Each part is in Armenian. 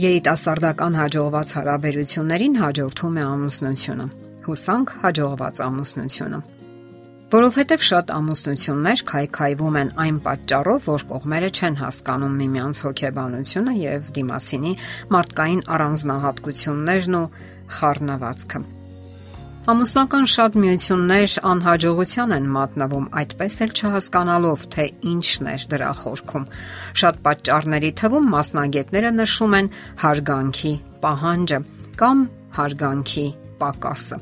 Երիտասարդական հաջողված հարաբերություններին հաջորդում է ամուսնությունը։ Հուսանք հաջողված ամուսնությունը։ Որովհետև շատ ամուսնություններ քայքայվում են այն պատճառով, որ կողմերը չեն հասկանում միմյանց հոգեբանությունը եւ դիմասինի մարդկային առանձնահատկություններն ու խառնվածքը։ Ամուսնական շատ միություններ անհաջողության են մատնվում, այդպես էլ չհասկանալով, թե ինչն է դրա խորքում։ Շատ պատճառների թվում մասնագետները նշում են հարգանքի պահանջը կամ հարգանքի պակասը։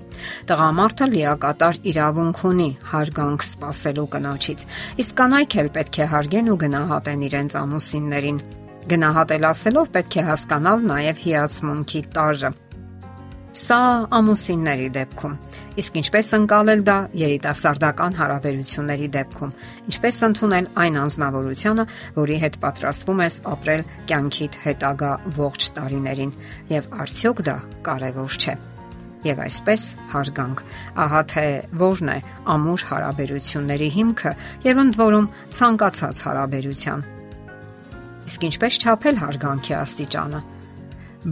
Տղամարդը լիակատար իրավունք ունի հարգանք սпасելու կնոջից, իսկ կանայք էլ պետք է հարգեն ու գնահատեն իրենց ամուսիններին։ Գնահատել ասելով պետք է հասկանալ նաև հիացմունքի տարրը։ Սա ամուսինների դեպքում։ Իսկ ինչպես ընկալել դա երիտասարդական հարաբերությունների դեպքում։ Ինչպես ընդունել այն անznավորությունը, որի հետ պատրաստվում ես ապրել կյանքիդ հետագա ողջ տարիներին, եւ արդյոք դա կարևոր չէ։ Եվ այսպես հարգանք։ Ահա թե որն է ամուր հարաբերությունների հիմքը եւ ընդ որում ցանկացած հարաբերության։ Իսկ ինչպես չափել հարգանքի աստիճանը։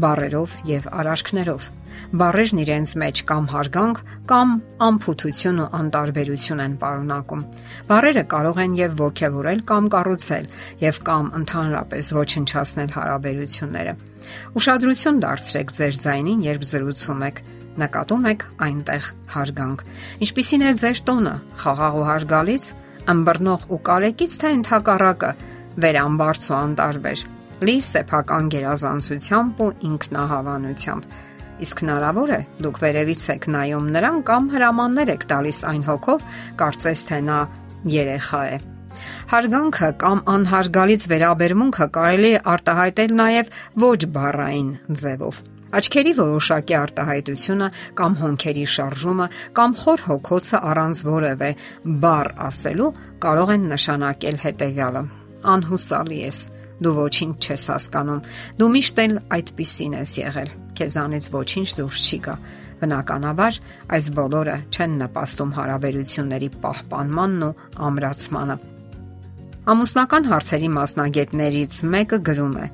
Բարերով եւ արարքներով Բարերն իրենց մեջ կամ հարգանք կամ անփութություն ու անտարբերություն են պարունակում։ Բարերը կարող են եւ ողքեվորել կամ կառուցել եւ կամ ընդհանրապես ոչնչացնել հարաբերությունները։ Ուշադրություն դարձրեք ձեր ձայնին, երբ զրուցում եք նկատում եք այնտեղ հարգանք։ Ինչպիսին է ձեր տոնը, խաղաղ ու հարգալից, ըմբռնող ու կարեկից թե ընդհակառակը, վերամբարձ ու անտարբեր, լի սեփական գերազանցությամբ ու ինքնահավանությամբ։ Իսկ հնարավոր է դուք վերևից եք նայում նրան կամ հրամաններ եք տալիս այն հոգով, կարծես թե նա երեխա է։ Հարգանքը կամ անհարգալից վերաբերմունքը կարելի է արտահայտել նաև ոչ բառային ձևով։ Աչքերի որոշակի արտահայտությունը կամ հոնքերի շարժումը կամ խոր հոգոցը առանց որևէ բառ ասելու կարող են նշանակել հետևյալը. անհուսալի ես, դու ոչինչ չես հասկանում, դու միշտ էլ այդպիսին ես եղել քեզանից ոչինչ դուրս չի գա։ Բնականաբար, այս բոլորը չեն նպաստում հարաբերությունների պահպանմանն ու ամրացմանը։ Ամուսնական հարցերի մասնագետներից մեկը գրում է.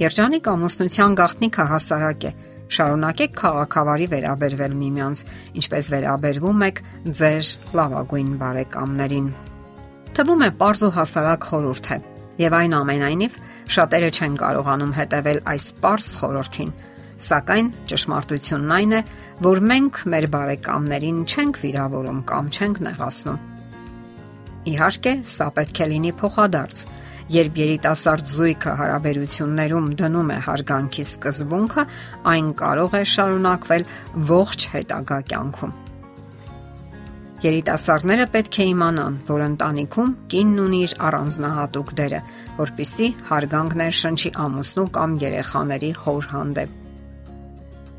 Երջանիկ ամուսնության գաղտնիքը հասարակ է։ Շարունակեք քաղաքավարի վերաբերվել միմյանց, ինչպես վերաբերվում եք ձեր լավագույն բարեկամներին։ Թվում է པարզ ու հասարակ խորհուրդ է, եւ այն ամենայնիվ շատերը չեն կարողանում հետևել այս པարզ խորհրդին Սակայն ճշմարտությունն այն է, որ մենք մեր բարեկամներին չենք վիրավորում կամ չենք նեղացնում։ Իհարկե, սա պետք է լինի փոխադարձ։ Երբ երիտասարդ զույգը հարաբերություններում դնում է հարգանքի սկզբունքը, այն կարող է շարունակվել ողջ հետագա կյանքում։ Երիտասարդները պետք է իմանան, որ ընտանիքում կինն ունի իր առանձնահատուկ դերը, որpիսի հարգանք ներշնչի ամուսնու կամ երեխաների հոր հանդեպ։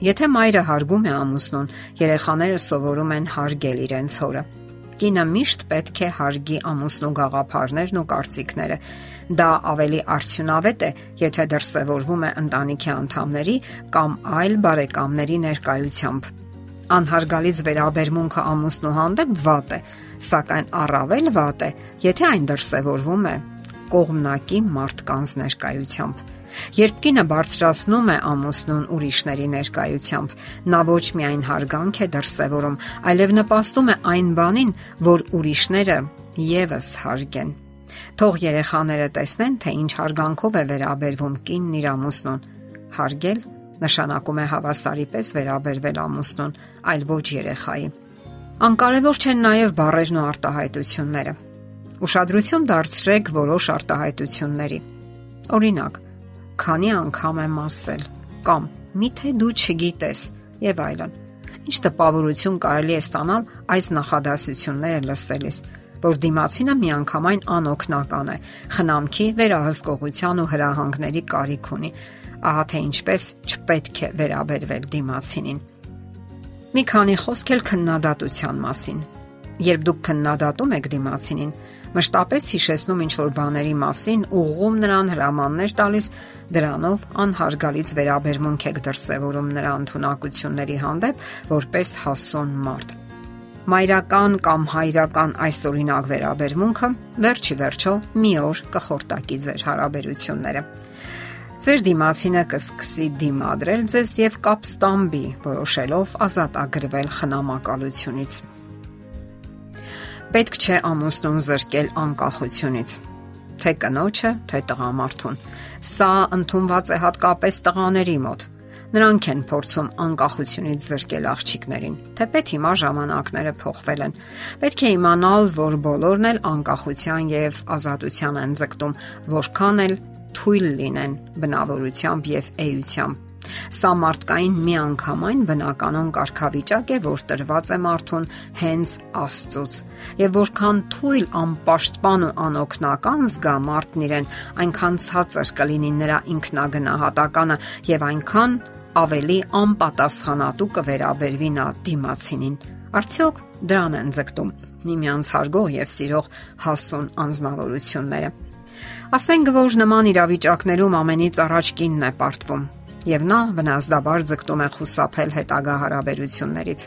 Եթե մայրը հարգում է ամուսնուն, երեխաները սովորում են հարգել իրենց հորը։ Կինը միշտ պետք է հարգի ամուսնու գաղափարներն ու կարծիքները։ Դա ավելի արդյունավետ է, եթե դրսևորվում է ընտանիքի անդամների կամ այլ բարեկամների ներկայությամբ։ Անհարգալից վերաբերմունքը ամուսնու հանդեպ վատ է, սակայն առավել վատ է, եթե այն դրսևորվում է կողմնակի մարդկանց ներկայությամբ։ Երբ կինը բարձրացնում է ամուսնուն ուրիշների ներկայությամբ, նա ոչ միայն հարգանք է դրսևորում, այլև նպաստում է այն բանին, որ ուրիշները եւս հարգեն։ Թող երեխաները տեսնեն, թե ինչ հարգանքով է վերաբերվում կինն իր ամուսնուն։ Հարգել նշանակում է հավասարի պես վերաբերվել ամուսնուն, այլ ոչ երեխայի։ Անկարևոր չեն նաև բարերն ու արտահայտությունները։ Ուշադրություն դարձրեք որոշ արտահայտությունների։ Օրինակ, քանի անգամ եմ ասել կամ միթե դու չգիտես եւ այլն։ Ինչ տպավորություն կարելի է ստանալ այս նախադասությունները լսելիս, որ դիմացինը միանգամայն անօքնական է, խնամքի, վերահսկողության ու հրահանգների կարիք ունի։ Ահա թե ինչպես չպետք է վերաբերվել դիմացինին։ Մի քանի խոսք էլ քննադատության մասին։ Երբ դուք քննադատում եք դիմացինին, մշտապես հիշեցնում ինչ որ բաների մասին, ուղղում նրան հրամաններ տալիս, դրանով անհարգալից վերաբերմունք եք դրսևորում նրա ընտունակությունների հանդեպ որպես հասուն մարդ։ Մայրական կամ հայրական այս օրինակ վերաբերմունքը վերջի վերջո մի օր կխորտակի ձեր հարաբերությունները։ Ձեր դիմացինը կսկսի դիմադրել ձեզ եւ կապստամբի, որոշելով ազատ ագրվել խնամակալությունից։ Պետք չէ ամուսնուն զրկել անկախությունից թե կնոջը, թե տղամարդուն։ Սա ընդունված է հատկապես տղաների մոտ։ Նրանք են փորձում անկախությունից զրկել աղջիկներին։ Թեպետ հիմա ժամանակները փոխվել են։ Պետք է իմանալ, որ բոլորն էլ անկախության եւ ազատության են ձգտում, որքան էլ թույլ լինեն բնավորությամբ եւ էությամբ Սա մարդկային միանգամայն բնականon կարգավիճակ է, որ տրված է մարդուն հենց Աստծոց։ Եվ որքան թույլ, անպաշտպան ու անօքնական զգա մարդն իրեն, այնքան ցածր կլինի նրա ինքնագնահատականը եւ այնքան ավելի անպատասխանատու կվերաբերվի նա դիմացինին։ Արդյոք դրան են ձգտում միմյանց հարգող եւ սիրող հասուն անznավորությունները։ Ասենք որ նման իրավիճակներում ամենից առաջ կինն է պարտվում եւ նա վնասդաբար ձգտում է խուսափել հետագա հարաբերություններից։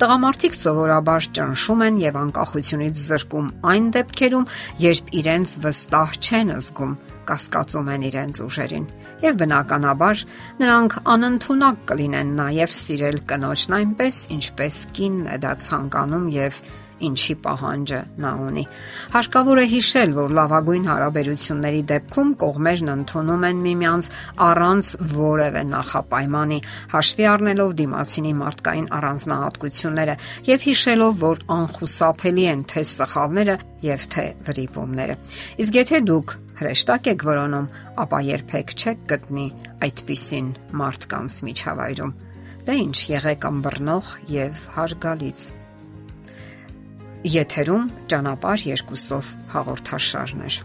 Տղամարդիկ սովորաբար ճնշում են եւ անկախությունից զրկում այն դեպքերում, երբ իրենց վստահ չեն զգում, կասկածում են իրենց ուժերին։ Եվ բնականաբար նրանք անընդունակ կլինեն նաեւ սիրել կնոջն այնպես, ինչպես կինն է դա ցանկանում եւ ինչի պահանջը նա ունի։ Հարկավոր է հիշել, որ լավագույն հարաբերությունների դեպքում կողմերն ընդունում են միմյանց առանց որևէ նախապայմանի, հաշվի առնելով դիմացինի մարդկային առանձնահատկությունները եւ հիշելով, որ անխուսափելի են թե սխալները եւ թե վրիպումները։ Իսկ եթե դուք հրեշտակ եք որոնում, ապա երբեք չեք գտնի այդպիսին մարդկանց միջավայրում։ Դե ինչ եղեք ըմբռնող եւ հարգալից։ Եթերում ճանապարհ երկուսով հաղորդաշարներ։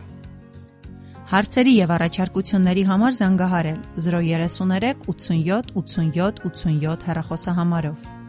Հարցերի եւ առաջարկությունների համար զանգահարել 033 87 87 87 հեռախոսահամարով։